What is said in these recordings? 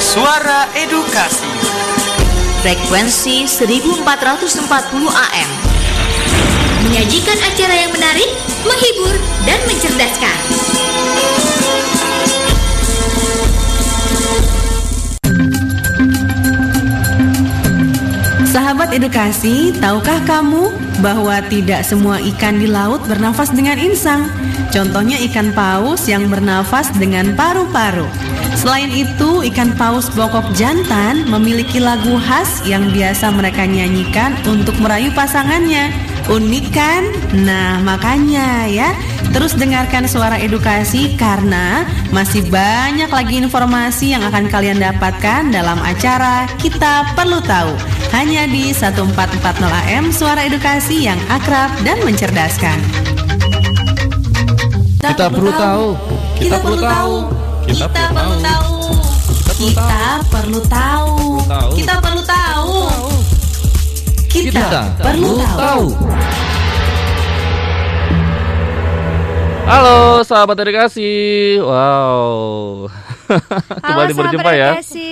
Suara Edukasi. Frekuensi 1440 AM Menyajikan acara yang menarik, menghibur, dan mencerdaskan. Sahabat edukasi, tahukah kamu bahwa tidak semua ikan di laut bernafas dengan insang? Contohnya ikan paus yang bernafas dengan paru-paru. Selain itu, ikan paus bokok jantan memiliki lagu khas yang biasa mereka nyanyikan untuk merayu pasangannya. Unik kan? Nah, makanya ya, terus dengarkan suara edukasi karena masih banyak lagi informasi yang akan kalian dapatkan dalam acara Kita Perlu Tahu. Hanya di 1440 AM Suara Edukasi yang akrab dan mencerdaskan. Kita perlu tahu. Kita perlu tahu. Kita perlu tahu. Kita perlu tahu. Kita perlu tahu. Kita perlu tahu. Halo sahabat edukasi. Wow. Kembali Halo, berjumpa sahabat ya. edukasi.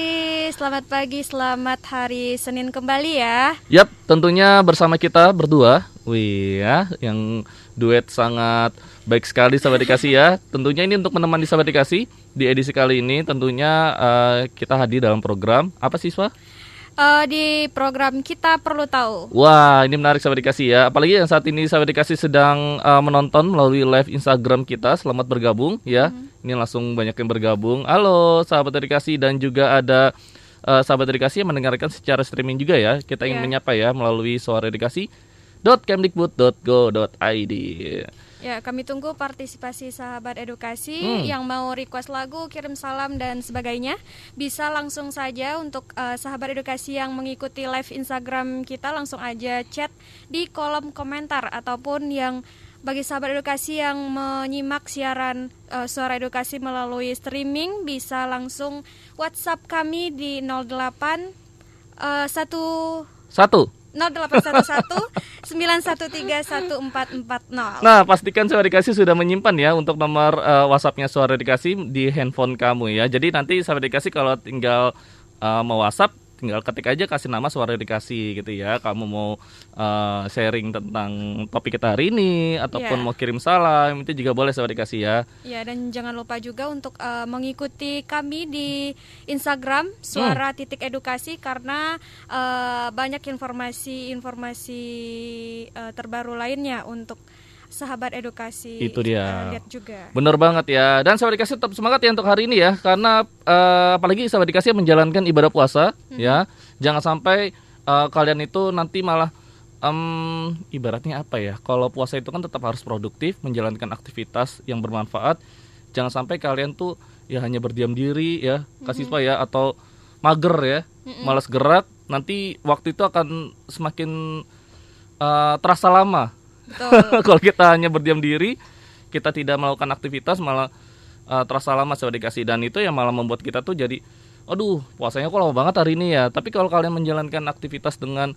Selamat pagi, selamat hari Senin kembali ya. Yap, tentunya bersama kita berdua. Wih ya, yang duet sangat baik sekali sahabat dikasih ya. Tentunya ini untuk menemani sahabat dikasih di edisi kali ini tentunya eh, kita hadir dalam program apa siswa? Eh, di program kita perlu tahu. Wah, ini menarik sahabat dikasih ya. Apalagi yang saat ini sahabat dikasih sedang eh, menonton melalui live Instagram kita. Selamat bergabung ya. Ini langsung banyak yang bergabung. Halo sahabat dikasih dan juga ada eh, sahabat dikasih yang mendengarkan secara streaming juga ya. Kita ingin Iya. menyapa ya melalui suara edukasi .kemdikbud.go.id. Ya, kami tunggu partisipasi sahabat edukasi Hmm. yang mau request lagu, kirim salam dan sebagainya. Bisa langsung saja untuk eh, sahabat edukasi yang mengikuti live Instagram kita langsung aja chat di kolom komentar ataupun yang bagi sahabat edukasi yang menyimak siaran eh, suara edukasi melalui streaming bisa langsung WhatsApp kami di 08 eh, 1 Satu. 0811 913 1440. Nah, pastikan suara dikasih sudah menyimpan ya untuk nomor eh, WhatsAppnya suara dikasih di handphone kamu ya. Jadi nanti suara dikasih kalau tinggal eh, mau WhatsApp tinggal ketik aja kasih nama suara dikasih gitu ya. Kamu mau eh, sharing tentang topik kita hari ini ataupun Iya. mau kirim salam itu juga boleh suara dikasih ya. Ya dan jangan lupa juga untuk eh, mengikuti kami di Instagram suara titik edukasi karena eh, banyak informasi-informasi eh, terbaru lainnya untuk sahabat edukasi. Itu dia. eh, lihat juga. Bener banget ya. Dan sahabat dikasih tetap semangat ya untuk hari ini ya, karena eh, apalagi sahabat dikasih menjalankan ibadah puasa ya. Jangan sampai eh, kalian itu nanti malah em, ibaratnya apa ya? Kalau puasa itu kan tetap harus produktif, menjalankan aktivitas yang bermanfaat. Jangan sampai kalian tuh ya hanya berdiam diri ya, kasih ya atau mager ya, malas gerak. Nanti waktu itu akan semakin eh, terasa lama. kalau kita hanya berdiam diri, kita tidak melakukan aktivitas malah uh, terasa lama sudah dikasih dan itu yang malah membuat kita tuh jadi aduh puasanya kok lama banget hari ini ya. Tapi kalau kalian menjalankan aktivitas dengan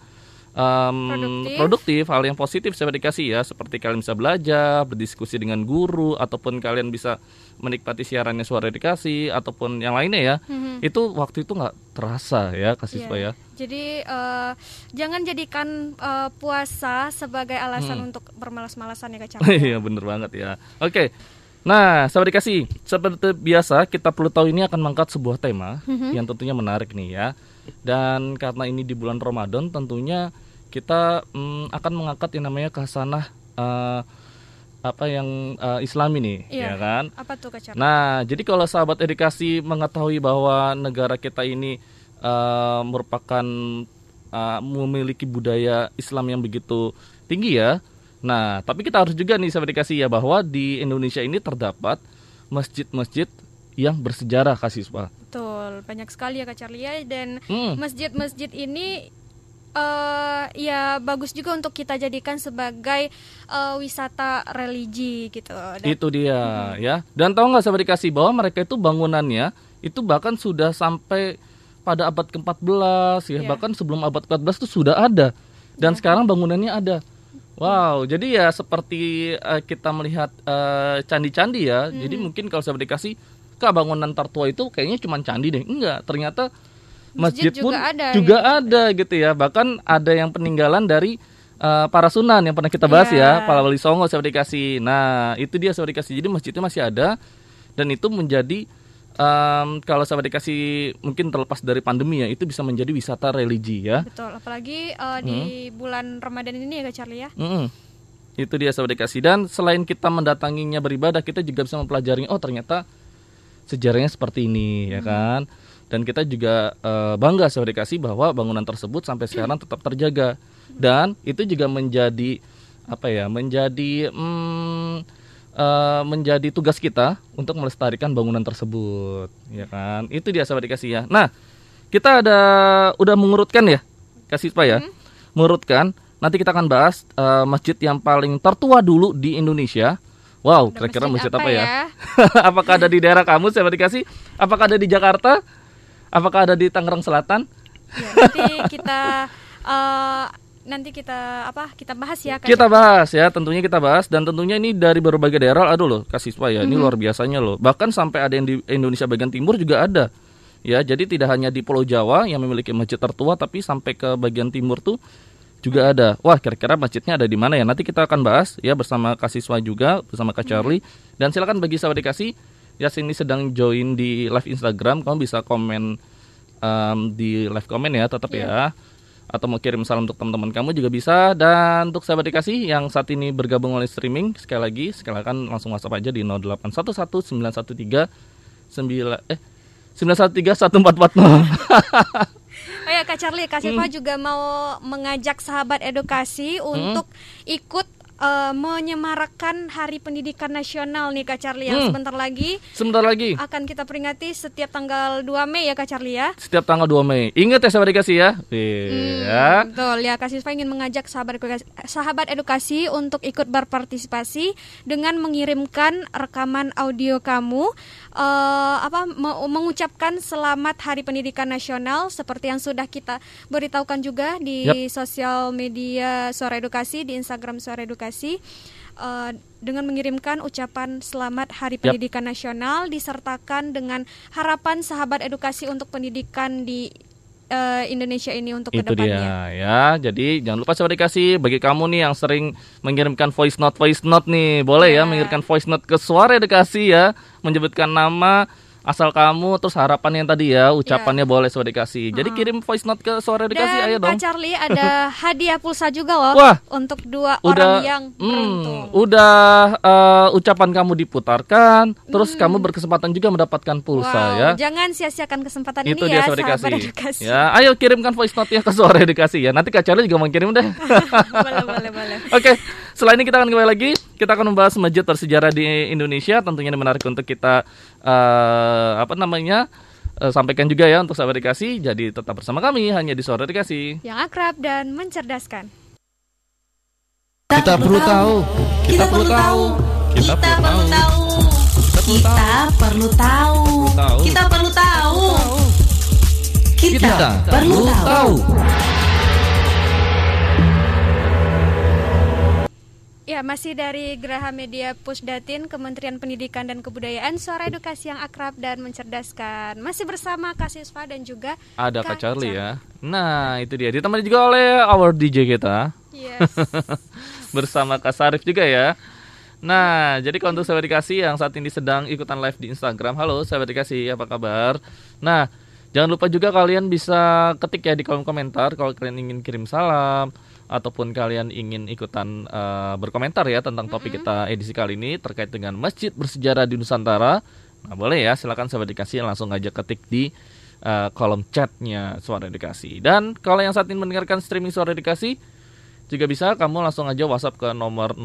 um, Produktif. produktif, hal yang positif saya dikasih ya, seperti kalian bisa belajar, berdiskusi dengan guru ataupun kalian bisa menikmati siarannya suara dikasih ataupun yang lainnya ya. Itu waktu itu nggak terasa ya kasih Iya. ya. Jadi eh, jangan jadikan eh, puasa sebagai alasan Hmm. untuk bermalas-malasan ya Kak. Iya bener banget ya. Oke. Nah, sahabat dikasih, seperti biasa kita perlu tahu ini akan mengangkat sebuah tema yang tentunya menarik nih ya. Dan karena ini di bulan Ramadan, tentunya kita mm, akan mengangkat yang namanya khasanah eh, apa yang eh, Islami nih, Iya. ya kan? Apa tuh Kak Cak? Nah, jadi kalau sahabat edukasi mengetahui bahwa negara kita ini eh, merupakan eh, memiliki budaya Islam yang begitu tinggi ya. Nah, tapi kita harus juga nih sahabat edukasi ya bahwa di Indonesia ini terdapat masjid-masjid yang bersejarah kasih Pak. Betul, banyak sekali ya Kak Charlie dan Hmm. masjid-masjid ini eh ya bagus juga untuk kita jadikan sebagai eh, wisata religi gitu. Dan- Itu dia ya. Dan tahu nggak sahabat dikasih bahwa mereka itu bangunannya itu bahkan sudah sampai pada abad ke-14 ya, Iya. bahkan sebelum abad ke-14 itu sudah ada. Dan sekarang bangunannya ada. Wow, jadi ya seperti eh, kita melihat eh, candi-candi ya. Jadi mungkin kalau sahabat dikasih apakah bangunan tertua itu kayaknya cuma candi deh? Enggak, ternyata masjid, Masjid pun juga ada, juga ya. ada gitu ya. Bahkan ada yang peninggalan dari eh, para sunan yang pernah kita bahas Iya. ya, para wali songo saya dikasih. Nah, itu dia saya dikasih. Jadi masjidnya masih ada dan itu menjadi em, kalau saya dikasih mungkin terlepas dari pandemi ya, itu bisa menjadi wisata religi ya. Betul, apalagi eh, di bulan Ramadan ini ya Kak Charlie ya. Mm-mm. Itu dia sahabat dikasih dan selain kita mendatanginya beribadah, kita juga bisa mempelajari oh ternyata sejarahnya seperti ini ya kan. Dan kita juga eh, bangga sahabat dikasih bahwa bangunan tersebut sampai sekarang tetap terjaga dan itu juga menjadi apa ya menjadi mm, eh, menjadi tugas kita untuk melestarikan bangunan tersebut ya kan? Itu dia sahabat dikasih ya. Nah kita ada udah mengurutkan ya kasih pak ya? Mengurutkan. Nanti kita akan bahas eh, masjid yang paling tertua dulu di Indonesia. Wow kira-kira masjid, apa, apa ya, apakah ada di daerah kamu sahabat dikasih? Apakah ada di Jakarta? Apakah ada di Tangerang Selatan? Ya, nanti kita eh, nanti kita apa? Kita bahas ya Kita Charlie. bahas ya, tentunya kita bahas dan tentunya ini dari berbagai daerah aduh loh, kasih ya. Mhm. Ini luar biasanya loh. Bahkan sampai ada yang di Indonesia bagian timur juga ada. Ya, jadi tidak hanya di Pulau Jawa yang memiliki masjid tertua tapi sampai ke bagian timur tuh juga ada. Wah, kira-kira masjidnya ada di mana ya? Nanti kita akan bahas ya bersama Kasiswa juga, bersama Kak Charlie. Dan silakan bagi sahabat dikasih ya sini sedang join di live Instagram, kamu bisa komen em, di live komen ya, tetap ya atau mau kirim salam untuk teman-teman kamu juga bisa. Dan untuk sahabat dikasih yang saat ini bergabung oleh streaming sekali lagi silakan langsung WhatsApp aja di 0811 913 9 eh 913 1440 Oh ya Kak Charlie, Kak Siva Hmm. juga mau mengajak sahabat edukasi untuk ikut eh, menyemarakkan Hari Pendidikan Nasional nih Kak Charlie yang Hmm. sebentar lagi sebentar lagi. akan kita peringati setiap tanggal 2 Mei ya Kak Charlie ya. setiap tanggal 2 Mei. Ingat ya sahabat dikasih ya? Iya. Betul. Ya, Kak Sisva ingin mengajak sahabat edukasi, sahabat edukasi untuk ikut berpartisipasi dengan mengirimkan rekaman audio kamu eh, apa me- mengucapkan selamat Hari Pendidikan Nasional seperti yang sudah kita beritahukan juga di Yap. sosial media Suara Edukasi di Instagram Suara Edukasi eh, dengan mengirimkan ucapan selamat Hari. Pendidikan Nasional disertakan dengan harapan sahabat edukasi untuk pendidikan di eh, Indonesia ini untuk itu ke depannya. dia ya jadi jangan lupa sahabat dikasih bagi kamu nih yang sering mengirimkan voice note voice note nih boleh ya Ya. mengirimkan voice note ke suara edukasi ya menyebutkan nama asal kamu terus harapan yang tadi ya ucapannya boleh sahabat dikasih jadi kirim voice note ke suara edukasi Dan ayo Kak dong Charlie ada hadiah pulsa juga loh Wah. untuk dua udah orang yang hmm, beruntung. udah eh, ucapan kamu diputarkan terus kamu berkesempatan juga mendapatkan pulsa Hmm. Wow, ya jangan sia-siakan kesempatan itu ini dia ya suara edukasi. Ya, ayo kirimkan voice note ya ke suara edukasi ya. Nanti Kak Charlie juga mau kirim deh. boleh, boleh, boleh. Oke, setelah ini kita akan kembali lagi. Kita akan membahas masjid bersejarah di Indonesia. Tentunya ini menarik untuk kita eh, apa namanya eh, sampaikan juga ya untuk sahabat edukasi. Jadi tetap bersama kami hanya di suara edukasi. Yang akrab dan mencerdaskan. Kita perlu tahu. Kita perlu tahu. Kita perlu tahu. Kita perlu tahu. Kita perlu tahu. Kita perlu tahu. Ya, masih dari Geraha Media Pusdatin Kementerian Pendidikan dan Kebudayaan Suara Edukasi yang akrab dan mencerdaskan. Masih bersama Kak Sisva dan juga Ada Kak Charlie ya. Nah, itu dia. Ditemani juga oleh our DJ kita. Yes. bersama Kak Sarif juga ya. Nah, jadi kalau untuk sahabat dikasih yang saat ini sedang ikutan live di Instagram, halo sahabat dikasih, apa kabar? Nah, jangan lupa juga kalian bisa ketik ya di kolom komentar kalau kalian ingin kirim salam ataupun kalian ingin ikutan eh, berkomentar ya tentang topik kita edisi kali ini terkait dengan masjid bersejarah di Nusantara. Nah, boleh ya, silakan sahabat dikasih langsung aja ketik di eh, kolom chatnya Suara Edukasi. Dan kalau yang saat ini mendengarkan streaming Suara Edukasi, juga bisa kamu langsung aja WhatsApp ke nomor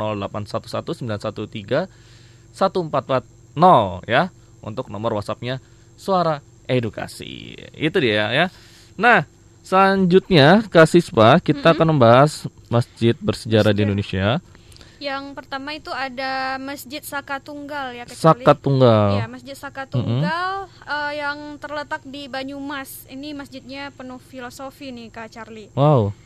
081191314440 ya untuk nomor WhatsAppnya Suara Edukasi. Itu dia ya. Nah, selanjutnya Kak Siswa kita akan membahas masjid bersejarah di Indonesia. Yang pertama itu ada Masjid Saka Tunggal ya Kak Saka. Tunggal. Ya, Masjid Saka Tunggal eh, yang terletak di Banyumas. Ini masjidnya penuh filosofi nih Kak Charlie. Wow.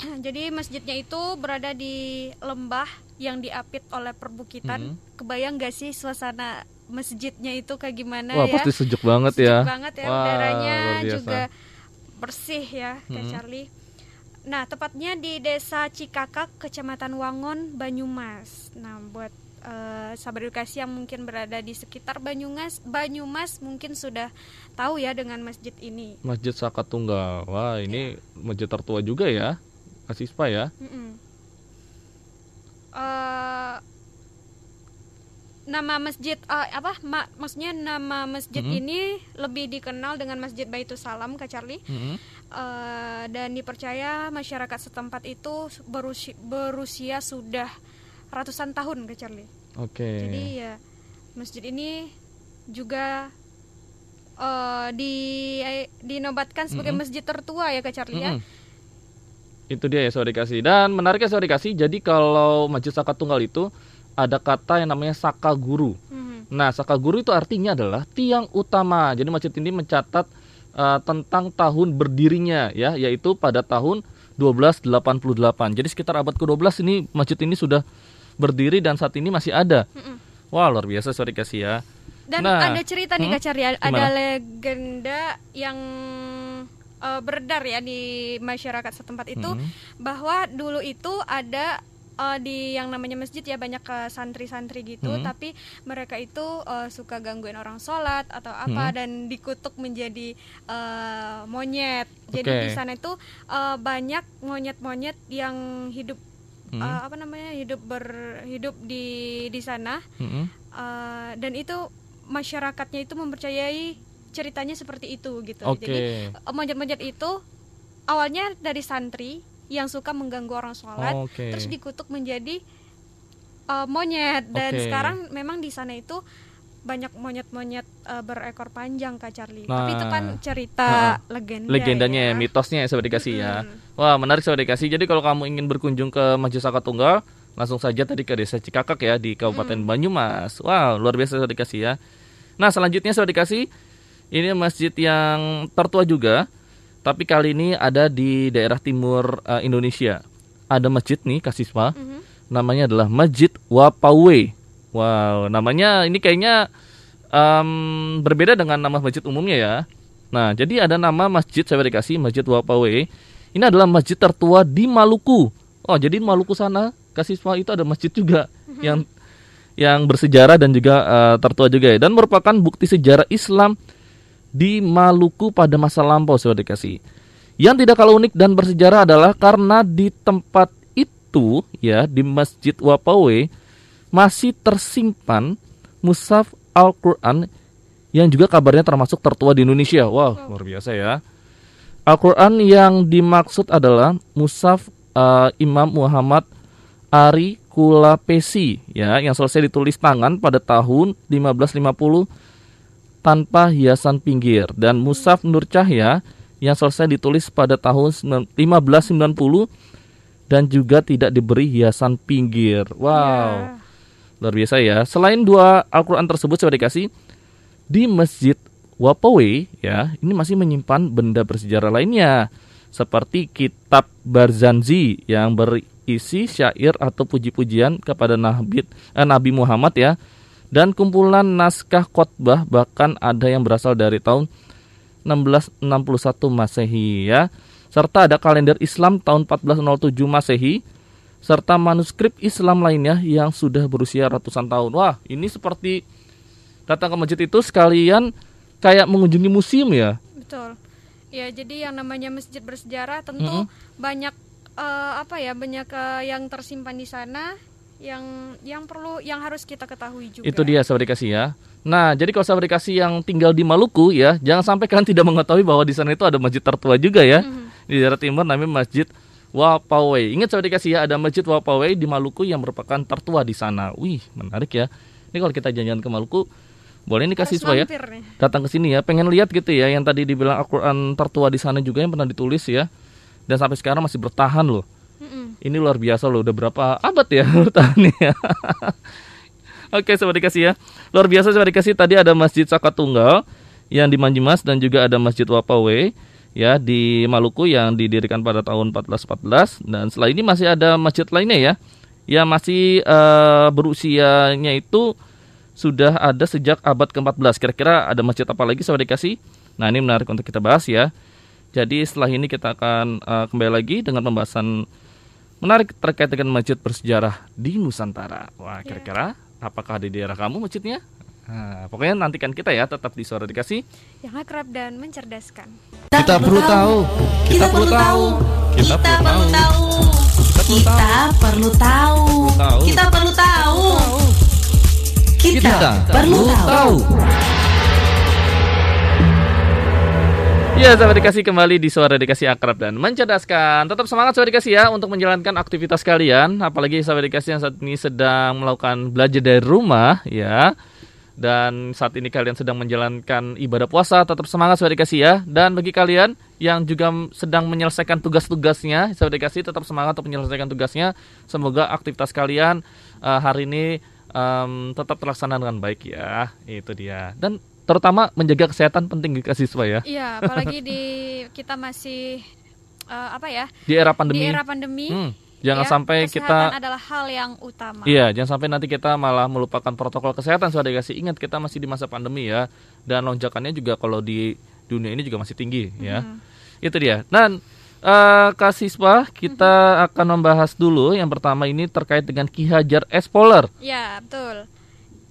Jadi masjidnya itu berada di lembah yang diapit oleh perbukitan. Hmm. Kebayang gak sih suasana masjidnya itu kayak gimana Wah, ya? pasti sejuk banget Sejuk ya. banget ya Wah, udaranya juga bersih ya Kak Hmm. Charlie. Nah, tepatnya di Desa Cikakak, Kecamatan Wangon, Banyumas. Nah, buat eh, sahabat edukasi yang mungkin berada di sekitar Banyumas, Banyumas mungkin sudah tahu ya dengan masjid ini. Masjid Saka Tunggal. Wah, ini masjid tertua juga ya. Kasispa ya. Mm-mm. Eh, nama masjid eh, apa? Ma- maksudnya nama masjid Mm-mm. ini lebih dikenal dengan Masjid Baitus Salam, Kak Charlie. Mm-mm. Eh, dan dipercaya masyarakat setempat itu berusia, berusia sudah ratusan tahun, Kak Charlie. Oke. Jadi ya masjid ini juga eh, di dinobatkan sebagai Mm-mm. masjid tertua ya Kak Charlie ya. Mm-mm. Itu dia ya saudara dikasih. Dan menariknya saudara dikasih, jadi kalau Masjid Saka Tunggal itu ada kata yang namanya Saka Guru. Mhm. Nah, Saka Guru itu artinya adalah tiang utama. Jadi masjid ini mencatat eh, tentang tahun berdirinya ya, yaitu pada tahun 1288. Jadi sekitar abad ke-12 ini masjid ini sudah berdiri dan saat ini masih ada. Mm-mm. Wah, luar biasa saudara dikasih ya. Dan Nah, ada cerita nih hmm, Kak Charlie, ada gimana? legenda yang eh, beredar ya di masyarakat setempat itu Hmm. bahwa dulu itu ada eh, di yang namanya masjid ya banyak eh, santri-santri gitu Hmm. tapi mereka itu eh, suka gangguin orang sholat atau apa Hmm. dan dikutuk menjadi eh, monyet jadi Oke. di sana itu eh, banyak monyet-monyet yang hidup Hmm. eh, apa namanya hidup berhidup di di sana Mm-mm. Eh, dan itu masyarakatnya itu mempercayai ceritanya seperti itu gitu. Oke. Jadi monyet-monyet itu awalnya dari santri yang suka mengganggu orang sholat, Oke. terus dikutuk menjadi eh, monyet dan Oke. sekarang memang di sana itu banyak monyet-monyet eh, berekor panjang Kak Charlie. Tapi itu Nah. kan cerita Ha-ha. legenda. legendanya ya. ya, mitosnya ya sahabat dikasih ya. Wah menarik sahabat dikasih. Jadi kalau kamu ingin berkunjung ke Masjid Saka Tunggal, langsung saja tadi ke Desa Cikakak ya di Kabupaten Banyumas. Wah luar biasa sahabat dikasih ya. Nah selanjutnya sahabat dikasih, ini masjid yang tertua juga, tapi kali ini ada di daerah timur eh, Indonesia. Ada masjid nih Kasispa, Mhm. namanya adalah Masjid Wapawe. Wow, namanya ini kayaknya em, berbeda dengan nama masjid umumnya ya. Nah, jadi ada nama masjid saya dikasih Masjid Wapawe. Ini adalah masjid tertua di Maluku. Oh, jadi di Maluku sana kasih semua itu ada masjid juga yang yang bersejarah dan juga eh, tertua juga ya dan merupakan bukti sejarah Islam di Maluku pada masa lampau saya dikasih. Yang tidak kalah unik dan bersejarah adalah karena di tempat itu ya di Masjid Wapawe masih tersimpan mushaf Al-Qur'an yang juga kabarnya termasuk tertua di Indonesia. Wah, luar biasa ya. Al-Qur'an yang dimaksud adalah mushaf eh, Imam Muhammad Ari Kulapesi ya yang selesai ditulis tangan pada tahun 1550 tanpa hiasan pinggir dan Mushaf Nur Cahya yang selesai ditulis pada tahun 1590 dan juga tidak diberi hiasan pinggir. Wow. Ya. Luar biasa ya. Selain dua Al-Qur'an tersebut saya dikasih di Masjid Wapawe ya, ini masih menyimpan benda bersejarah lainnya seperti kitab Barzanzi yang berisi syair atau puji-pujian kepada Nabi eh, Nabi Muhammad ya dan kumpulan naskah khotbah bahkan ada yang berasal dari tahun 1661 Masehi ya serta ada kalender Islam tahun 1407 Masehi serta manuskrip Islam lainnya yang sudah berusia ratusan tahun. Wah, ini seperti datang ke masjid itu sekalian kayak mengunjungi museum ya. Betul. Ya, jadi yang namanya masjid bersejarah tentu Mm-mm. banyak eh, apa ya, banyak eh, yang tersimpan di sana yang yang perlu yang harus kita ketahui juga. Itu dia sahabat dikasih ya. Nah, jadi kalau sahabat dikasih yang tinggal di Maluku ya, jangan sampai kalian tidak mengetahui bahwa di sana itu ada masjid tertua juga ya. Mhm. Di daerah timur namanya Masjid Wapawe. Ingat sahabat dikasih ya, ada Masjid Wapawe di Maluku yang merupakan tertua di sana. Wih, menarik ya. Ini kalau kita jalan-jalan ke Maluku, boleh nih kasih Harus supaya datang ke sini ya, pengen lihat gitu ya yang tadi dibilang Al-Qur'an tertua di sana juga yang pernah ditulis ya. Dan sampai sekarang masih bertahan loh. Ini luar biasa loh, udah berapa abad ya bertahan ya. Oke, sobat dikasih ya. Luar biasa sobat dikasih tadi ada Masjid Saka Tunggal yang di Manjimas dan juga ada Masjid Wapawe ya di Maluku yang didirikan pada tahun 1414 dan setelah ini masih ada masjid lainnya ya yang masih uh, berusianya itu sudah ada sejak abad ke-14. Kira-kira ada masjid apa lagi sahabat dikasih? Nah, ini menarik untuk kita bahas ya. Jadi setelah ini kita akan uh, kembali lagi dengan pembahasan menarik terkait dengan masjid bersejarah di Nusantara. Wah, ya. kira-kira apakah di daerah kamu masjidnya? Nah, pokoknya nantikan kita ya tetap di suara dikasih yang akrab dan mencerdaskan. Kita perlu tahu. Kita perlu tahu. Kita perlu tahu. Kita perlu tahu. Kita perlu tahu. Kita perlu tahu. Ya, sahabat dikasih kembali di suara dikasih akrab dan mencerdaskan. Tetap semangat sahabat dikasih ya untuk menjalankan aktivitas kalian, apalagi sahabat dikasih yang saat ini sedang melakukan belajar dari rumah, ya. Dan saat ini kalian sedang menjalankan ibadah puasa, tetap semangat sahabat dikasih ya. Dan bagi kalian yang juga sedang menyelesaikan tugas-tugasnya, sahabat dikasih tetap semangat untuk menyelesaikan tugasnya. Semoga aktivitas kalian uh, hari ini um, tetap terlaksana dengan baik ya. Itu dia. Dan terutama menjaga kesehatan penting di siswa ya. Iya, apalagi di kita masih uh, apa ya? Di era pandemi. Di era pandemi. Hmm, jangan ya, sampai kita adalah hal yang utama. Iya, jangan sampai nanti kita malah melupakan protokol kesehatan sudah dikasih ingat kita masih di masa pandemi ya. Dan lonjakannya juga kalau di dunia ini juga masih tinggi ya. Hmm. Itu dia. Dan uh, Kak Siswa, kita hmm. akan membahas dulu yang pertama ini terkait dengan Ki Hajar Explorer. Ya, betul.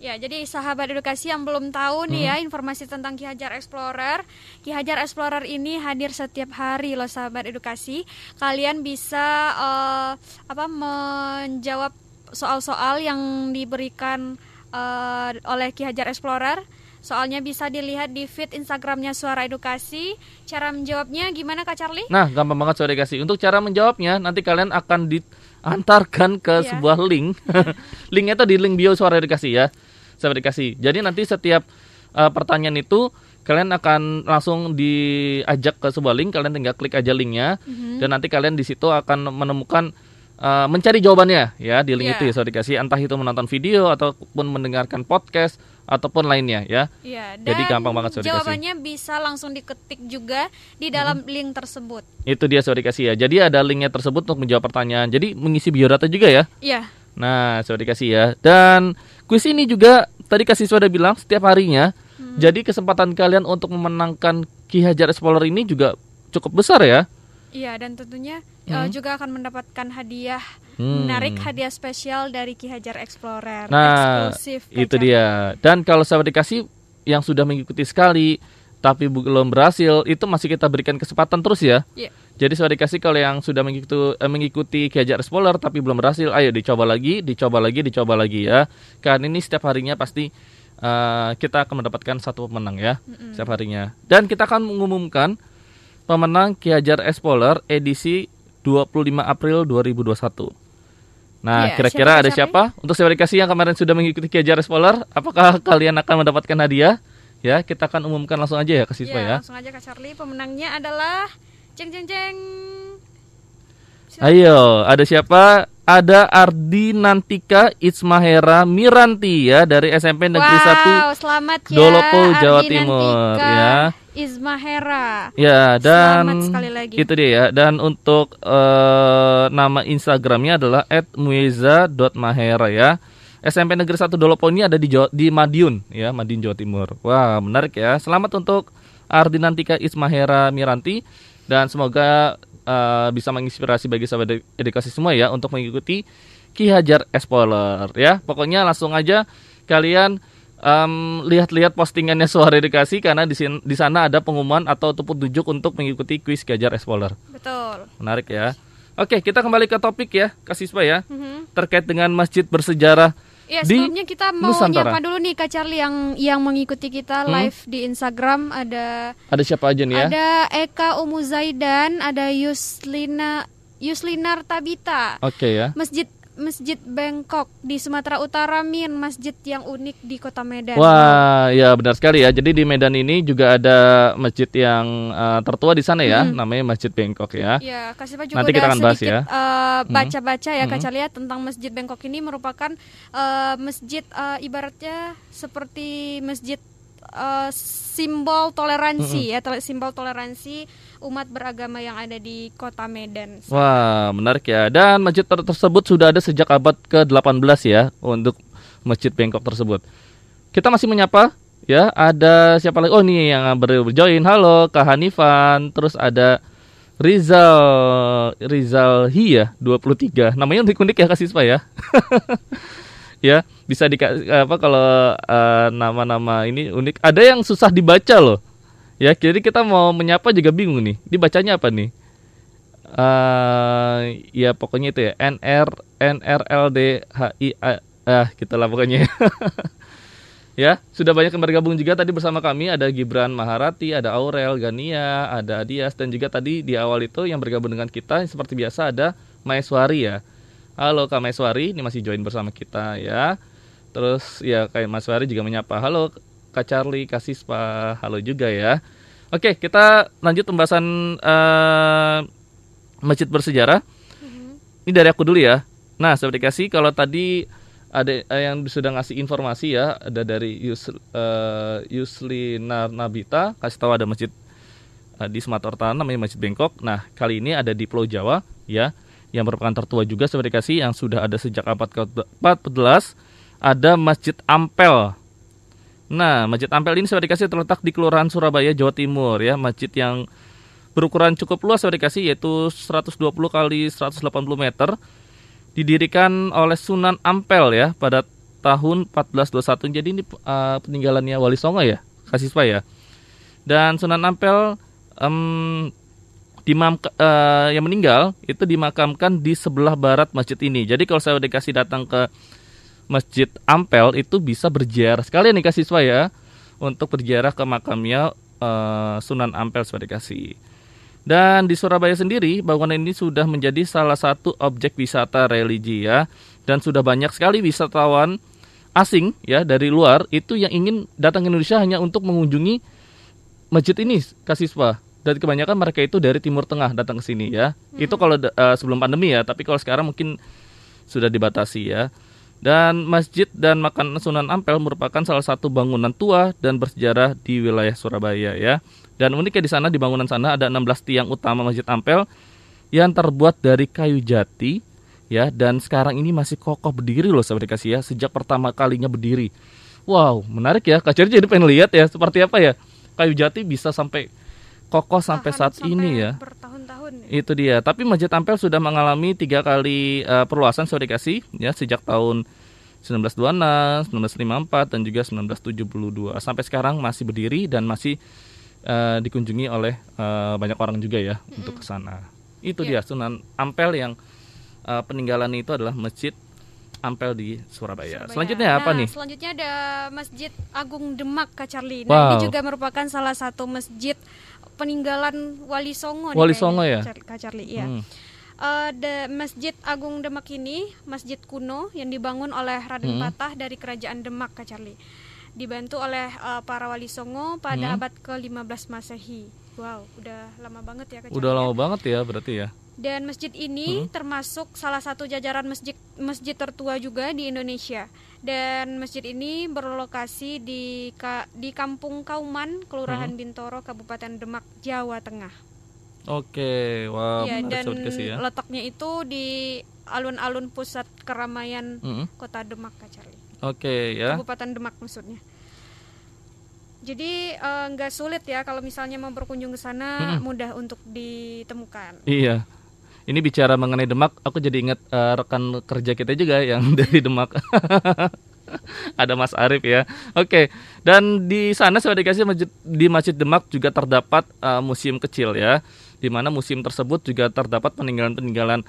Ya, jadi sahabat edukasi yang belum tahu nih ya informasi tentang Ki Hajar Explorer. Ki Hajar Explorer ini hadir setiap hari loh sahabat edukasi. Kalian bisa uh, apa menjawab soal-soal yang diberikan uh, oleh Ki Hajar Explorer. Soalnya bisa dilihat di feed Instagramnya Suara Edukasi. Cara menjawabnya gimana Kak Charlie? Nah, gampang banget Suara Edukasi. Untuk cara menjawabnya, nanti kalian akan diantarkan ke yeah. sebuah link. Linknya itu di link bio Suara Edukasi ya sahabat dikasih. Jadi nanti setiap uh, pertanyaan itu kalian akan langsung diajak ke sebuah link, kalian tinggal klik aja linknya mm-hmm. dan nanti kalian di situ akan menemukan uh, mencari jawabannya ya di link yeah. itu ya sahabat dikasih. Entah itu menonton video ataupun mendengarkan podcast ataupun lainnya ya. Iya, dan Jadi gampang banget saudara Jawabannya bisa langsung diketik juga di dalam hmm. link tersebut. Itu dia saudara dikasih ya. Jadi ada linknya tersebut untuk menjawab pertanyaan. Jadi mengisi biodata juga ya. Iya. Nah, saudara dikasih ya. Dan kuis ini juga tadi kasih sudah bilang setiap harinya. Hmm. Jadi kesempatan kalian untuk memenangkan Ki Hajar Explorer ini juga cukup besar ya. Iya dan tentunya hmm. uh, juga akan mendapatkan hadiah hmm. menarik hadiah spesial dari Ki Hajar Explorer. Nah eksklusif. Itu dia. Dan kalau sahabat dikasih yang sudah mengikuti sekali tapi belum berhasil itu masih kita berikan kesempatan terus ya. Yeah. Jadi sudah dikasih kalau yang sudah mengikuti eh, mengikuti Hajar Explorer tapi belum berhasil, ayo dicoba lagi, dicoba lagi, dicoba lagi ya. Karena ini setiap harinya pasti uh, kita akan mendapatkan satu pemenang ya mm -hmm. setiap harinya. Dan kita akan mengumumkan pemenang Hajar Explorer edisi 25 April 2021. Nah, iya, kira-kira yeah, ada siapa? Untuk siapa dikasih yang kemarin sudah mengikuti Hajar Explorer, apakah kalian akan mendapatkan hadiah? Ya, kita akan umumkan langsung aja ya ke siswa ya. ya. Langsung aja Kak Charlie, pemenangnya adalah Jeng jeng jeng. Ayo, ada siapa? Ada Ardi Nantika Ismahera Miranti ya dari SMP Negeri wow, 1 selamat ya Dolopo Jawa Ardi Timur Nantika ya. Ismahera. Ya, dan sekali lagi. itu dia ya. Dan untuk uh, nama Instagramnya adalah @mueza.mahera ya. SMP Negeri 1 Dolopo ini ada di Jawa, di Madiun ya, Madiun Jawa Timur. Wah, menarik ya. Selamat untuk Ardi Nantika Ismahera Miranti dan semoga uh, bisa menginspirasi bagi sahabat edukasi semua ya untuk mengikuti Ki Hajar Explorer ya. Pokoknya langsung aja kalian um, lihat-lihat postingannya Suara Edukasi karena di, di sana ada pengumuman atau petunjuk untuk mengikuti kuis Ki Hajar Explorer. Betul. Menarik ya. Oke, kita kembali ke topik ya, Kasiswa ya. Mm -hmm. Terkait dengan masjid bersejarah Ya sebelumnya kita mau Nusantara. nyapa dulu nih Kak Charlie yang yang mengikuti kita hmm? live di Instagram ada Ada siapa aja nih ya? Ada Eka Umu Zaidan, ada Yuslina Yuslinar Tabita. Oke okay, ya. Masjid Masjid Bangkok di Sumatera Utara Min, masjid yang unik di Kota Medan. Wah, ya benar sekali ya. Jadi di Medan ini juga ada masjid yang uh, tertua di sana ya, hmm. namanya Masjid Bangkok ya. Ya, kasih juga Nanti kita akan bahas ya. Uh, baca-baca ya hmm. Kak lihat tentang Masjid Bangkok ini merupakan uh, masjid uh, ibaratnya seperti masjid uh, simbol toleransi mm -hmm. ya, simbol toleransi umat beragama yang ada di kota Medan. Wah, menarik ya. Dan masjid ter tersebut sudah ada sejak abad ke-18 ya untuk masjid Bangkok tersebut. Kita masih menyapa ya, ada siapa lagi? Oh, ini yang berjoin. Halo, Kak Hanifan. Terus ada Rizal Rizal Hi ya 23 namanya unik-unik ya kasih ya ya bisa di apa kalau uh, nama-nama ini unik ada yang susah dibaca loh ya jadi kita mau menyapa juga bingung nih dibacanya apa nih uh, ya pokoknya itu ya NR NRLD HI ah kita lah pokoknya Ya, sudah banyak yang bergabung juga tadi bersama kami ada Gibran Maharati, ada Aurel, Gania, ada Adias dan juga tadi di awal itu yang bergabung dengan kita seperti biasa ada Maeswari ya. Halo Kak Maeswari, ini masih join bersama kita ya. Terus ya kayak Mas juga menyapa. Halo Kak Charlie, Kak Sispa, halo juga ya. Oke, kita lanjut pembahasan uh, masjid bersejarah. Mm-hmm. Ini dari aku dulu ya. Nah, seperti kasih kalau tadi ada yang sudah ngasih informasi ya ada dari Yus, uh, Yusli Nabita kasih tahu ada masjid uh, di Sumatera Utara namanya Masjid Bengkok. Nah kali ini ada di Pulau Jawa ya yang merupakan tertua juga seperti kasih yang sudah ada sejak abad ke-14 ada Masjid Ampel. Nah Masjid Ampel ini seperti kasih terletak di Kelurahan Surabaya Jawa Timur ya masjid yang berukuran cukup luas seperti kasih yaitu 120 kali 180 meter didirikan oleh Sunan Ampel ya pada tahun 1421. Jadi ini uh, peninggalannya Wali Songo ya, kasih ya. Dan Sunan Ampel um, dimam uh, yang meninggal itu dimakamkan di sebelah barat masjid ini. Jadi kalau saya dikasih datang ke Masjid Ampel itu bisa berziarah sekalian nih kasih ya untuk berziarah ke makamnya uh, Sunan Ampel sebagai kasih. Dan di Surabaya sendiri, bangunan ini sudah menjadi salah satu objek wisata religi ya. Dan sudah banyak sekali wisatawan asing ya dari luar itu yang ingin datang ke Indonesia hanya untuk mengunjungi masjid ini, Kasiswa. Dan kebanyakan mereka itu dari Timur Tengah datang ke sini ya. Hmm. Itu kalau uh, sebelum pandemi ya, tapi kalau sekarang mungkin sudah dibatasi ya. Dan masjid dan makan Sunan Ampel merupakan salah satu bangunan tua dan bersejarah di wilayah Surabaya ya. Dan uniknya di sana di bangunan sana ada 16 tiang utama Masjid Ampel yang terbuat dari kayu jati ya dan sekarang ini masih kokoh berdiri loh sahabat kasih ya sejak pertama kalinya berdiri. Wow, menarik ya. Kak Ceri jadi pengen lihat ya seperti apa ya kayu jati bisa sampai kokoh sampai Tahan saat sampai ini ya. Ya. Itu dia. Tapi Masjid Ampel sudah mengalami tiga kali uh, perluasan sahabat kasih ya sejak tahun 1926, 1954 dan juga 1972. Sampai sekarang masih berdiri dan masih uh, dikunjungi oleh uh, banyak orang juga ya mm-hmm. untuk ke sana. Itu yeah. dia Sunan Ampel yang uh, peninggalan itu adalah Masjid Ampel di Surabaya. Surabaya. Selanjutnya apa nah, nih? Selanjutnya ada Masjid Agung Demak Kak Charlie. Nah, wow. ini juga merupakan salah satu masjid peninggalan Wali Songo Wali Songo ya? Kak Charlie, iya. Hmm. Uh, the Masjid Agung Demak ini masjid kuno yang dibangun oleh Raden hmm. Patah dari Kerajaan Demak Kak Charlie dibantu oleh uh, para wali Songo pada hmm. abad ke-15 Masehi. Wow, udah lama banget ya Udah lama banget ya berarti ya. Dan masjid ini hmm. termasuk salah satu jajaran masjid masjid tertua juga di Indonesia. Dan masjid ini berlokasi di ka, di Kampung Kauman, Kelurahan hmm. Bintoro, Kabupaten Demak, Jawa Tengah. Oke, wow. Ya, dan ya. letaknya itu di alun-alun pusat keramaian hmm. Kota Demak, Kak Charlie. Oke okay, ya. Kabupaten Demak maksudnya. Jadi eh, nggak uh, sulit ya kalau misalnya mau berkunjung ke sana hmm. mudah untuk ditemukan. Iya. Ini bicara mengenai Demak, aku jadi ingat uh, rekan kerja kita juga yang dari Demak. Ada Mas Arif ya. Oke. Okay. Dan di sana saya dikasih masjid, di Masjid Demak juga terdapat uh, museum kecil ya. Di mana museum tersebut juga terdapat peninggalan-peninggalan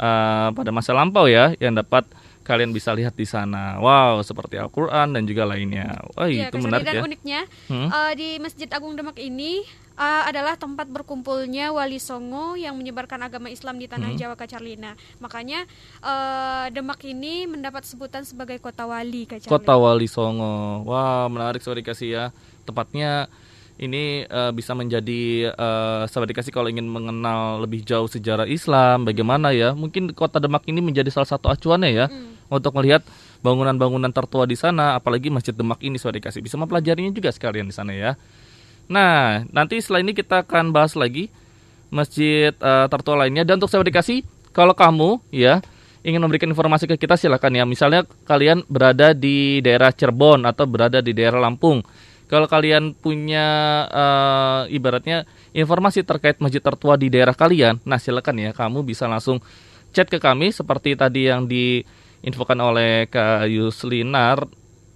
uh, pada masa lampau ya yang dapat kalian bisa lihat di sana. Wow, seperti Al-Qur'an dan juga lainnya. Wah, ya, itu menarik dan ya. uniknya hmm? uh, di Masjid Agung Demak ini uh, adalah tempat berkumpulnya wali songo yang menyebarkan agama Islam di tanah hmm? Jawa Kacarlina. Makanya uh, Demak ini mendapat sebutan sebagai kota wali Kacarlina. Kota wali songo. Wah, menarik sorry kasih ya. Tepatnya ini uh, bisa menjadi uh, sahabat dikasih kalau ingin mengenal lebih jauh sejarah Islam bagaimana ya mungkin kota Demak ini menjadi salah satu acuannya ya hmm untuk melihat bangunan-bangunan tertua di sana, apalagi Masjid Demak ini saudara dikasih bisa mempelajarinya juga sekalian di sana ya. Nah, nanti setelah ini kita akan bahas lagi masjid uh, tertua lainnya dan untuk saudara dikasih kalau kamu ya ingin memberikan informasi ke kita silakan ya. Misalnya kalian berada di daerah Cirebon atau berada di daerah Lampung. Kalau kalian punya uh, ibaratnya informasi terkait masjid tertua di daerah kalian, nah silakan ya kamu bisa langsung chat ke kami seperti tadi yang diinfokan oleh Kak Yuslinar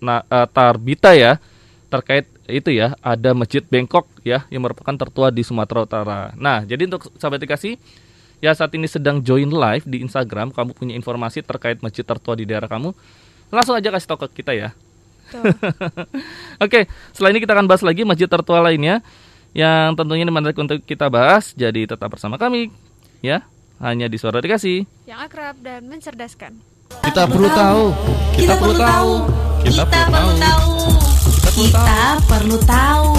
nah, uh, Tarbita ya terkait itu ya ada masjid Bengkok ya yang merupakan tertua di Sumatera Utara. Nah jadi untuk sahabat dikasih ya saat ini sedang join live di Instagram, kamu punya informasi terkait masjid tertua di daerah kamu, langsung aja kasih tahu ke kita ya. Oke, setelah ini kita akan bahas lagi masjid tertua lainnya yang tentunya ini menarik untuk kita bahas. Jadi tetap bersama kami ya, hanya di Suara Dikasih. Yang akrab dan mencerdaskan. Kita perlu tahu. Kita perlu tahu. Kita perlu tahu. Kita perlu tahu. Kita perlu tahu.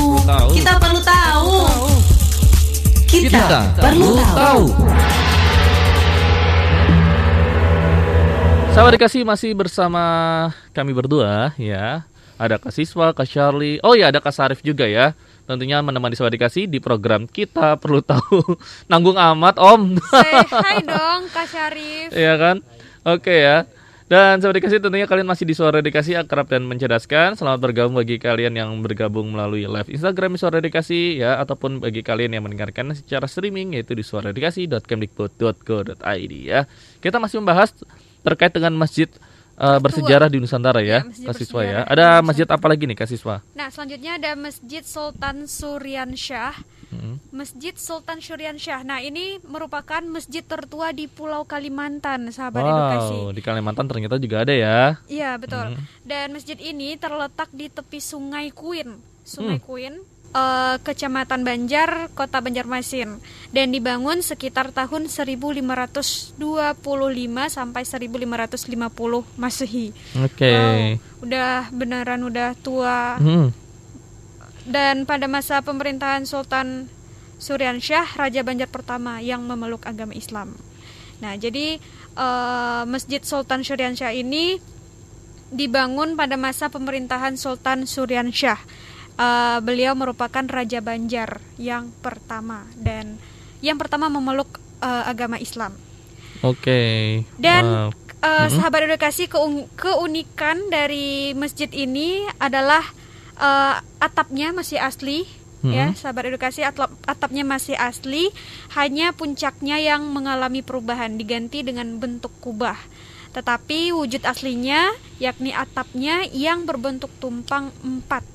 Kita perlu tahu. Sahabat dikasih masih bersama kami berdua ya. Ada Kak Siswa, Kak Charlie. Oh ya ada Kak Sarif juga ya. Tentunya menemani sahabat dikasih di program kita perlu tahu. Nanggung amat Om. Say hai dong Kak Syarif. Iya kan? Oke ya. Dan sahabat dikasih tentunya kalian masih di Suara Dikasih akrab dan mencerdaskan. Selamat bergabung bagi kalian yang bergabung melalui live Instagram Suara Dikasih ya ataupun bagi kalian yang mendengarkan secara streaming yaitu di suaradikasih.kemdikbud.go.id ya. Kita masih membahas terkait dengan masjid uh, bersejarah di Nusantara ya, Ya, Siswa ya. bersejarah di Ada Nusantara. masjid apa lagi nih Kak Siswa? Nah, selanjutnya ada Masjid Sultan Suryansyah. Hmm. Masjid Sultan Suryansyah. Nah, ini merupakan masjid tertua di Pulau Kalimantan, sahabat edukasi. Wow, di Kalimantan ternyata juga ada ya. Iya, betul. Hmm. Dan masjid ini terletak di tepi Sungai Kuin. Sungai Hmm. Kuin, eh, Kecamatan Banjar, Kota Banjarmasin. Dan dibangun sekitar tahun 1525 sampai 1550 Masehi. Oke. Wow, udah beneran udah tua. Hmm. Dan pada masa pemerintahan Sultan Suryansyah, Raja Banjar pertama yang memeluk agama Islam. Nah, jadi eh, Masjid Sultan Suryansyah ini dibangun pada masa pemerintahan Sultan Suryansyah. Eh, beliau merupakan Raja Banjar yang pertama dan yang pertama memeluk eh, agama Islam. Oke. Dan Wow. eh, sahabat edukasi keung- keunikan dari masjid ini adalah eh, atapnya masih asli ya, sahabat edukasi atap- atapnya masih asli, hanya puncaknya yang mengalami perubahan diganti dengan bentuk kubah. Tetapi wujud aslinya yakni atapnya yang berbentuk tumpang empat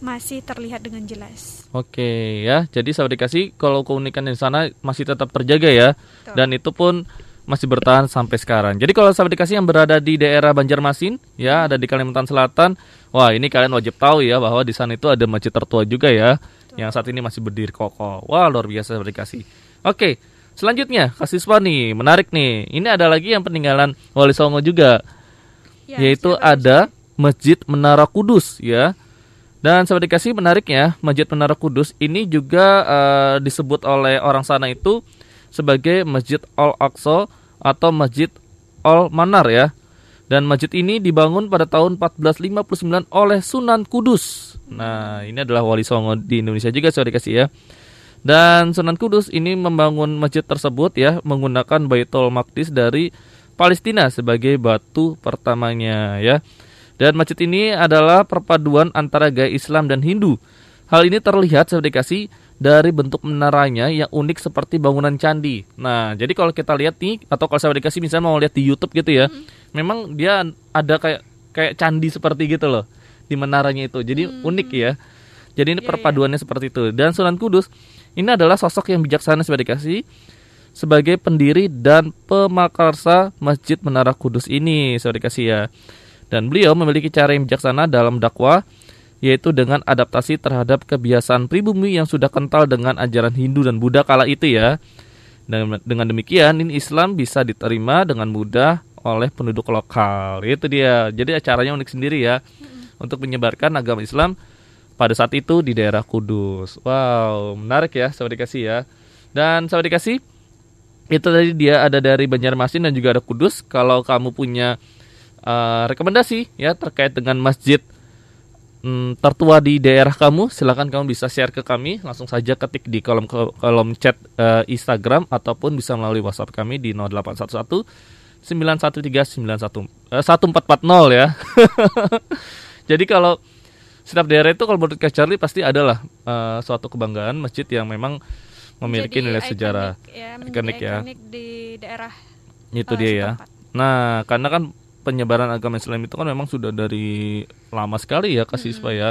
masih terlihat dengan jelas. Oke ya, jadi sahabat dikasih kalau keunikan di sana masih tetap terjaga ya, Betul. dan itu pun masih bertahan sampai sekarang. Jadi kalau sahabat dikasih yang berada di daerah Banjarmasin, ya ada di Kalimantan Selatan, wah ini kalian wajib tahu ya bahwa di sana itu ada masjid tertua juga ya, yang saat ini masih berdiri kokoh. Wah luar biasa sahabat dikasih. Oke, selanjutnya Kak Siswa nih, menarik nih. Ini ada lagi yang peninggalan Wali Songo juga, Ya, yaitu ada Masjid Menara Kudus ya. Dan sahabat dikasih menariknya, Masjid Menara Kudus ini juga eh, disebut oleh orang sana itu sebagai Masjid Al Aqsa atau Masjid Al Manar ya. Dan masjid ini dibangun pada tahun 1459 oleh Sunan Kudus. Nah, ini adalah wali songo di Indonesia juga sahabat dikasih ya. Dan Sunan Kudus ini membangun masjid tersebut ya menggunakan Baitul Maqdis dari Palestina sebagai batu pertamanya ya. Dan masjid ini adalah perpaduan antara gaya Islam dan Hindu. Hal ini terlihat sahabat dikasih dari bentuk menaranya yang unik seperti bangunan candi. Nah, jadi kalau kita lihat nih atau kalau sahabat dikasih misalnya mau lihat di YouTube gitu ya, memang dia ada kayak kayak candi seperti gitu loh di menaranya itu. Jadi unik ya. Jadi ini Iya, perpaduannya seperti itu. Dan Sunan Kudus ini adalah sosok yang bijaksana sahabat dikasih sebagai pendiri dan pemakarsa Masjid Menara Kudus ini, saudara dikasih ya. Dan beliau memiliki cara yang bijaksana dalam dakwah, yaitu dengan adaptasi terhadap kebiasaan pribumi yang sudah kental dengan ajaran Hindu dan Buddha kala itu ya. Dan dengan demikian, ini Islam bisa diterima dengan mudah oleh penduduk lokal. Itu dia. Jadi acaranya unik sendiri ya, untuk menyebarkan agama Islam pada saat itu di daerah Kudus. Wow, menarik ya, sahabat dikasih ya. Dan sahabat dikasih, itu tadi dia ada dari Banjarmasin dan juga ada Kudus. Kalau kamu punya uh, rekomendasi ya terkait dengan masjid um, tertua di daerah kamu, silakan kamu bisa share ke kami. Langsung saja ketik di kolom kolom chat uh, Instagram ataupun bisa melalui WhatsApp kami di 0811 913 91 uh, 1440 ya. Jadi kalau setiap daerah itu kalau menurut Kak Charlie pasti adalah uh, suatu kebanggaan masjid yang memang memiliki nilai sejarah ya, ikonik ya. di daerah itu uh, dia ya. Nah, karena kan penyebaran agama Islam itu kan memang sudah dari lama sekali ya kasih -hmm. supaya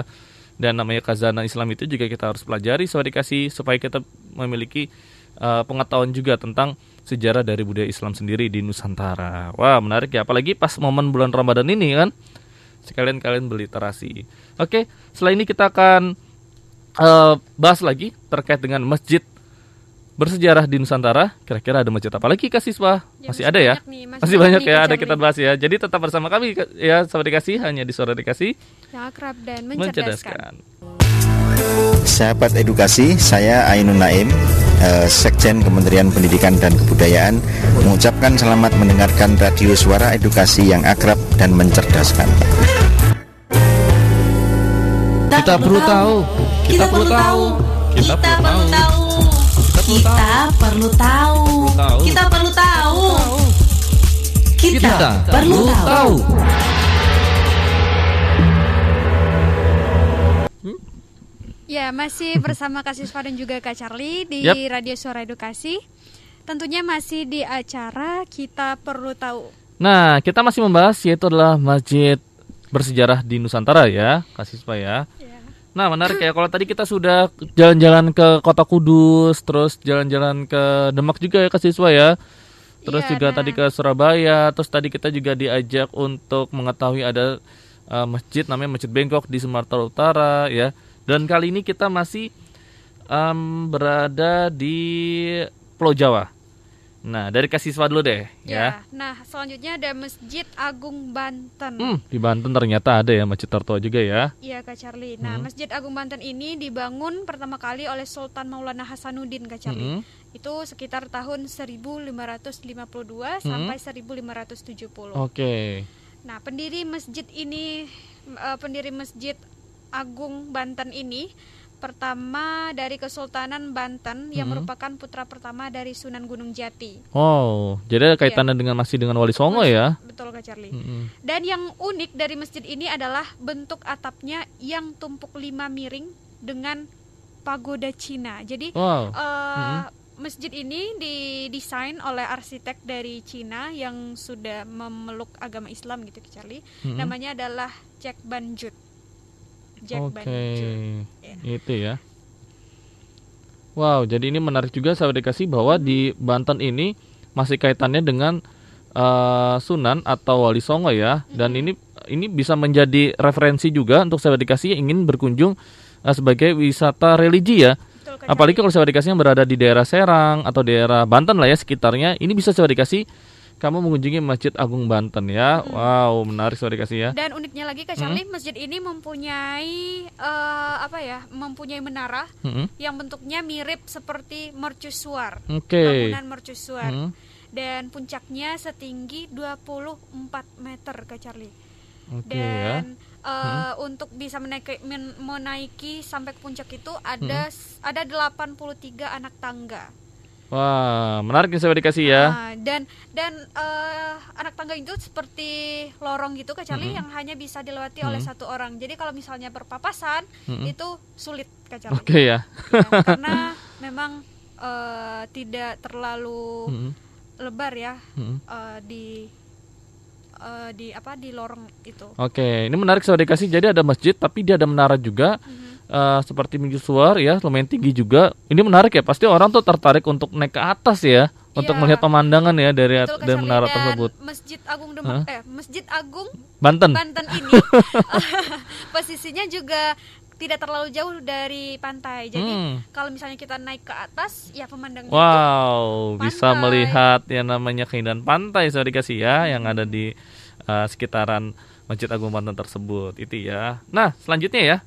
dan namanya kazana Islam itu juga kita harus pelajari supaya dikasih supaya kita memiliki uh, pengetahuan juga tentang sejarah dari budaya Islam sendiri di Nusantara. Wah, menarik ya apalagi pas momen bulan Ramadan ini kan. Sekalian kalian berliterasi. Oke, setelah ini kita akan uh, bahas lagi terkait dengan masjid bersejarah di Nusantara. Kira-kira ada masjid apa lagi kasih siswa? Ya, masih, ada ya? Nih, masih, masih banyak ya, ada kita bahas ya. Jadi tetap bersama kami ya, sahabat dikasih hanya di suara dikasih. Yang akrab dan mencerdaskan. Sahabat edukasi, saya Ainun Naim, eh, Sekjen Kementerian Pendidikan dan Kebudayaan, mengucapkan selamat mendengarkan radio suara edukasi yang akrab dan mencerdaskan. Kita perlu tahu. Kita perlu tahu. Kita perlu tahu. Kita perlu tahu. Kita perlu tahu. Kita perlu tahu. Ya, masih bersama Kasih dan juga Kak Charlie di yep. Radio Suara Edukasi. Tentunya masih di acara Kita Perlu Tahu. Nah, kita masih membahas yaitu adalah masjid bersejarah di Nusantara ya, Kasih ya. ya. Nah menarik ya kalau tadi kita sudah jalan-jalan ke kota Kudus, terus jalan-jalan ke Demak juga ya ke siswa ya. Terus iya, juga nah. tadi ke Surabaya, terus tadi kita juga diajak untuk mengetahui ada uh, masjid namanya Masjid Bengkok di Sumatera Utara ya. Dan kali ini kita masih um, berada di Pulau Jawa. Nah, dari kasiswa dulu deh, ya. ya. Nah, selanjutnya ada Masjid Agung Banten. Hmm, di Banten ternyata ada ya masjid tertua juga ya. Iya, Kak Charlie. Nah, hmm. Masjid Agung Banten ini dibangun pertama kali oleh Sultan Maulana Hasanuddin, Kak Charlie. Hmm. Itu sekitar tahun 1552 hmm. sampai 1570. Oke. Okay. Nah, pendiri masjid ini uh, pendiri Masjid Agung Banten ini pertama dari Kesultanan Banten yang hmm. merupakan putra pertama dari Sunan Gunung Jati. Oh, jadi ada kaitannya yeah. dengan masih dengan Wali Songo ya? Betul Kak Charlie. Hmm. Dan yang unik dari masjid ini adalah bentuk atapnya yang tumpuk lima miring dengan pagoda Cina. Jadi wow. uh, hmm. masjid ini didesain oleh arsitek dari Cina yang sudah memeluk agama Islam gitu Kak Charlie. Hmm. Namanya adalah Jack Banjut. Jack Oke, okay. yeah. itu ya. Wow, jadi ini menarik juga saya dikasih bahwa di Banten ini masih kaitannya dengan uh, Sunan atau Wali Songo ya, dan ini ini bisa menjadi referensi juga untuk saya dikasih yang ingin berkunjung uh, sebagai wisata religi ya. Apalagi kalau saya dikasih yang berada di daerah Serang atau daerah Banten lah ya sekitarnya, ini bisa saya dikasih kamu mengunjungi Masjid Agung Banten ya. Hmm. Wow, menarik sorry kasih ya. Dan uniknya lagi Kak Charlie, hmm. masjid ini mempunyai uh, apa ya? Mempunyai menara hmm. yang bentuknya mirip seperti mercusuar. Oke. Okay. Bangunan mercusuar. Hmm. Dan puncaknya setinggi 24 meter Kak Charlie. Okay. Dan ya. Uh, hmm. untuk bisa menaiki, men, menaiki sampai ke puncak itu ada hmm. ada 83 anak tangga. Wah, menarik nih saya dikasih ya. Nah, dan dan uh, anak tangga itu seperti lorong gitu kecuali mm -hmm. yang hanya bisa dilewati mm -hmm. oleh satu orang. Jadi kalau misalnya berpapasan mm -hmm. itu sulit kecuali. Oke okay, ya. ya. Karena memang uh, tidak terlalu mm -hmm. lebar ya mm -hmm. uh, di uh, di apa di lorong itu. Oke, okay. ini menarik saya dikasih. Jadi ada masjid tapi dia ada menara juga. Mm -hmm uh, seperti suar ya lumayan tinggi juga. Ini menarik ya. Pasti orang tuh tertarik untuk naik ke atas ya, ya. untuk melihat pemandangan ya dari Betul, dari menara tersebut. Masjid Agung Demak huh? eh Masjid Agung Banten. Banten ini posisinya juga tidak terlalu jauh dari pantai. Jadi hmm. kalau misalnya kita naik ke atas, ya pemandangan wow, itu bisa melihat yang namanya keindahan pantai saya dikasih ya, hmm. yang ada di uh, sekitaran Masjid Agung Banten tersebut. Itu ya. Nah, selanjutnya ya,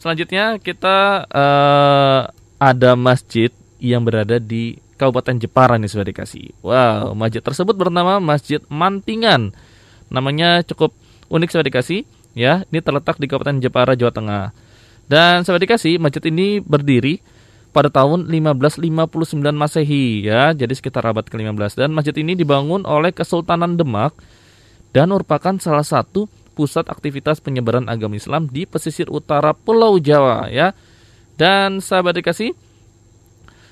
Selanjutnya kita uh, ada masjid yang berada di Kabupaten Jepara nih sudah dikasih. Wow, masjid tersebut bernama Masjid Mantingan. Namanya cukup unik sahabat dikasih ya. Ini terletak di Kabupaten Jepara, Jawa Tengah. Dan sahabat dikasih, masjid ini berdiri pada tahun 1559 Masehi ya, jadi sekitar abad ke-15 dan masjid ini dibangun oleh Kesultanan Demak dan merupakan salah satu pusat aktivitas penyebaran agama Islam di pesisir utara Pulau Jawa ya. Dan sahabat dikasih,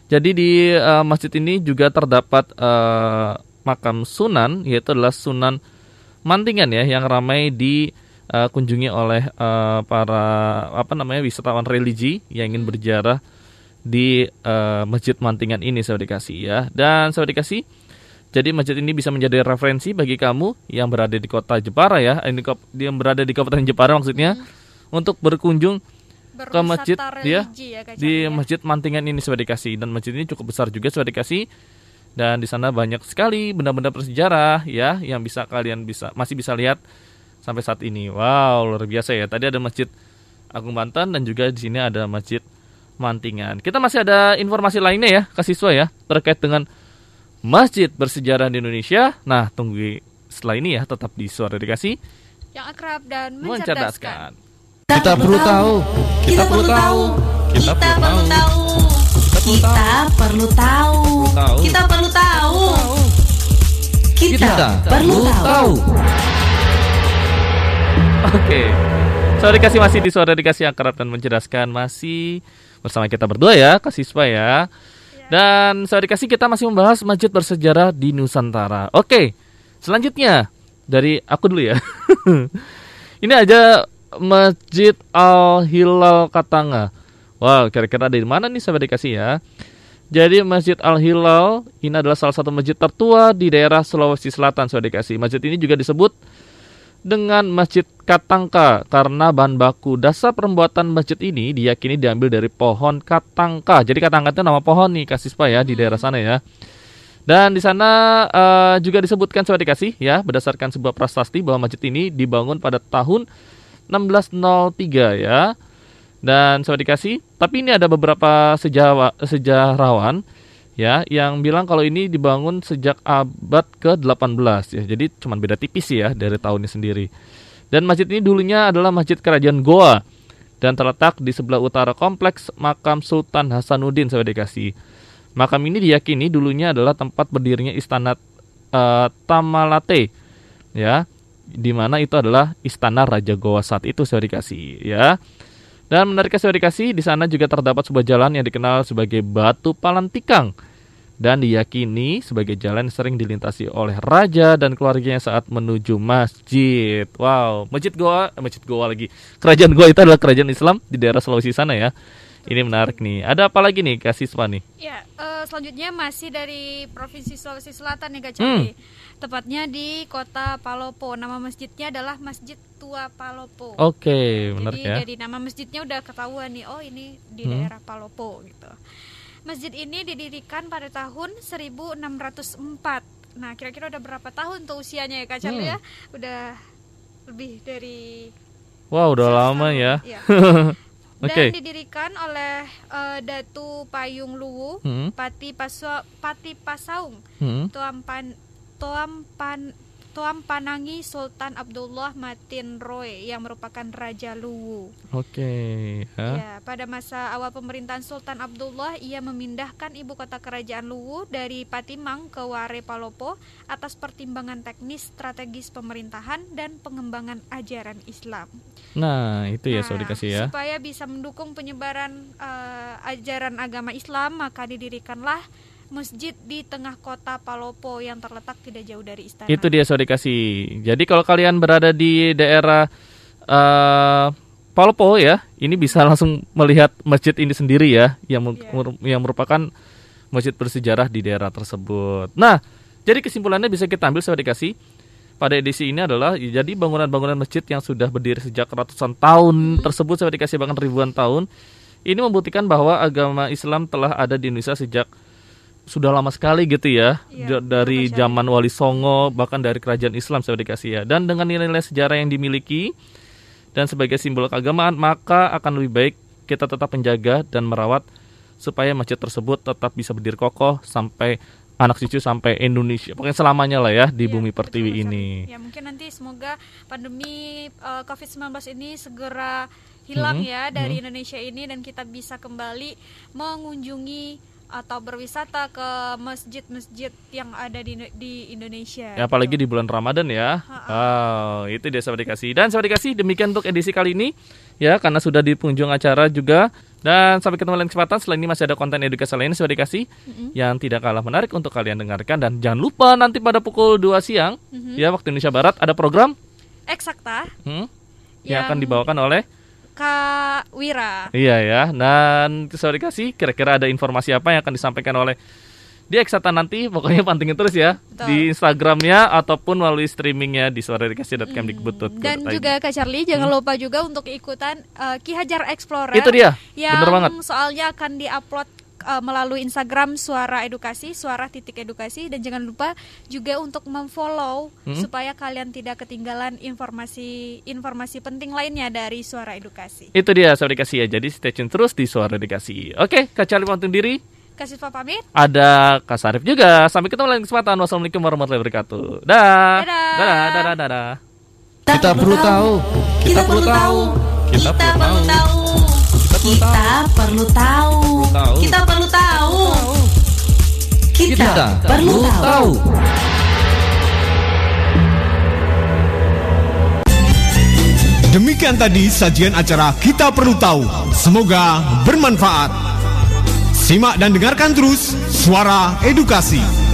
jadi di uh, masjid ini juga terdapat uh, makam Sunan yaitu adalah Sunan Mantingan ya yang ramai di uh, kunjungi oleh uh, para apa namanya wisatawan religi yang ingin berziarah di uh, Masjid Mantingan ini saya dikasih ya. Dan saya dikasih jadi masjid ini bisa menjadi referensi bagi kamu yang berada di kota Jepara ya, ini yang berada di Kabupaten Jepara maksudnya hmm. untuk berkunjung ke masjid ya, ya di ya. Masjid Mantingan ini sudah dikasih dan masjid ini cukup besar juga sudah dikasih dan di sana banyak sekali benda-benda bersejarah ya yang bisa kalian bisa masih bisa lihat sampai saat ini. Wow, luar biasa ya. Tadi ada Masjid Agung Banten dan juga di sini ada Masjid Mantingan. Kita masih ada informasi lainnya ya, ke siswa ya, terkait dengan masjid bersejarah di Indonesia. Nah, tunggu setelah ini ya, tetap di Suara Dikasih yang akrab dan mencerdaskan. Kita perlu tahu. Kita perlu tahu. Kita perlu tahu. Kita perlu tahu. Kita perlu tahu. Kita perlu tahu. Oke. Suara dikasih masih di suara dikasih akrab dan mencerdaskan masih bersama kita berdua ya, kasih ya. Dan suara dikasih kita masih membahas masjid bersejarah di Nusantara. Oke. Selanjutnya dari aku dulu ya. Ini aja Masjid Al Hilal Katanga. Wow, kira-kira dari mana nih sahabat dikasih ya? Jadi Masjid Al Hilal ini adalah salah satu masjid tertua di daerah Sulawesi Selatan sahabat dikasih. Masjid ini juga disebut dengan Masjid Katangka karena bahan baku dasar pembuatan masjid ini diyakini diambil dari pohon Katangka. Jadi Katangka itu nama pohon nih kasih ya di daerah sana ya. Dan di sana uh, juga disebutkan coba dikasih ya berdasarkan sebuah prasasti bahwa masjid ini dibangun pada tahun 1603 ya. Dan coba dikasih, tapi ini ada beberapa sejarawan ya yang bilang kalau ini dibangun sejak abad ke-18 ya. Jadi cuma beda tipis ya dari tahunnya sendiri. Dan masjid ini dulunya adalah masjid kerajaan Goa dan terletak di sebelah utara kompleks makam Sultan Hasanuddin saya dikasih. Makam ini diyakini dulunya adalah tempat berdirinya istana uh, Tamalate ya, di mana itu adalah istana Raja Goa saat itu saya dikasih ya. Dan menarik saya dikasih di sana juga terdapat sebuah jalan yang dikenal sebagai Batu Palantikang dan diyakini sebagai jalan yang sering dilintasi oleh raja dan keluarganya saat menuju masjid. Wow, masjid Goa, eh, masjid Goa lagi. Kerajaan Goa itu adalah kerajaan Islam di daerah Sulawesi sana ya. Ini menarik nih. Ada apa lagi nih Kak Siswa nih? Ya, uh, selanjutnya masih dari Provinsi Sulawesi Selatan nih Kak Candi. Hmm. Tepatnya di Kota Palopo. Nama masjidnya adalah Masjid Tua Palopo. Oke, okay, benar ya. Jadi nama masjidnya udah ketahuan nih. Oh, ini di hmm. daerah Palopo gitu. Masjid ini didirikan pada tahun 1604. Nah, kira-kira udah berapa tahun tuh usianya ya Kak Charlie hmm. ya? Udah lebih dari Wow, udah lama tahun. ya. ya. Dan okay. didirikan oleh uh, Datu Payung Luwu, hmm. Pati Paswa, Pati Pasaung, hmm. Tuan Pan Tuan Panangi Sultan Abdullah Matin Roy yang merupakan Raja Luwu. Oke. Okay, ya. ya, pada masa awal pemerintahan Sultan Abdullah, ia memindahkan ibu kota kerajaan Luwu dari Patimang ke Ware Palopo atas pertimbangan teknis strategis pemerintahan dan pengembangan ajaran Islam. Nah, itu ya, nah, so dikasih ya. Supaya bisa mendukung penyebaran uh, ajaran agama Islam, maka didirikanlah masjid di tengah kota Palopo yang terletak tidak jauh dari istana. Itu dia sorry kasih. Jadi kalau kalian berada di daerah uh, Palopo ya, ini bisa langsung melihat masjid ini sendiri ya, yang yeah. yang merupakan masjid bersejarah di daerah tersebut. Nah, jadi kesimpulannya bisa kita ambil sorry kasih pada edisi ini adalah jadi bangunan-bangunan masjid yang sudah berdiri sejak ratusan tahun tersebut saya dikasih bahkan ribuan tahun ini membuktikan bahwa agama Islam telah ada di Indonesia sejak sudah lama sekali gitu ya, ya dari zaman Wali Songo bahkan dari kerajaan Islam saya dikasih ya. Dan dengan nilai-nilai sejarah yang dimiliki dan sebagai simbol keagamaan maka akan lebih baik kita tetap menjaga dan merawat supaya masjid tersebut tetap bisa berdiri kokoh sampai anak cucu sampai Indonesia. Pokoknya selamanya lah ya di Iya, bumi pertiwi ini. Ya mungkin nanti semoga pandemi uh, COVID-19 ini segera hilang Mhm, ya dari Indonesia ini dan kita bisa kembali mengunjungi atau berwisata ke masjid-masjid yang ada di di Indonesia. Ya, apalagi di bulan Ramadan ya. Oh, itu dia sahabat dikasih. Dan sahabat dikasih demikian untuk edisi kali ini ya karena sudah di penghujung acara juga. Dan sampai ketemu lain kesempatan selain ini masih ada konten edukasi lain sahabat dikasih yang tidak kalah menarik untuk kalian dengarkan. Dan jangan lupa nanti pada pukul 2 siang ya waktu Indonesia Barat ada program Eksakta. Hmm, yang, Yang- akan dibawakan oleh Kak Wira. Iya ya. Dan sorry kasih kira-kira ada informasi apa yang akan disampaikan oleh di Eksata nanti pokoknya pantengin terus ya Betul. di Instagramnya ataupun melalui streamingnya di suaradikasi.kemdikbud.go.id. Dan juga Kak Charlie jangan lupa juga untuk ikutan uh, Ki Hajar Explorer. Hmm. Itu dia, Yang bener banget. soalnya akan diupload uh, melalui Instagram Suara Edukasi, Suara titik edukasi dan jangan lupa juga untuk memfollow Hmm. supaya kalian tidak ketinggalan informasi informasi penting lainnya dari Suara Edukasi. Itu dia Suara Dikasih ya. Jadi stay tune terus di Suara Dikasih. Oke, Kak Charlie pantun diri. Kasih Pak pamit. Ada Kak Sarif juga. Sampai ketemu lain kesempatan. Wassalamualaikum warahmatullahi wabarakatuh. Dah. Dadah. Dadah, dadah, dadah. Kita perlu tahu. Kita perlu tahu. Kita perlu tahu. Kita perlu tahu. Tahu. Kita perlu tahu. Kita perlu tahu. Demikian tadi sajian acara Kita Perlu Tahu. Semoga bermanfaat. Simak dan dengarkan terus Suara Edukasi.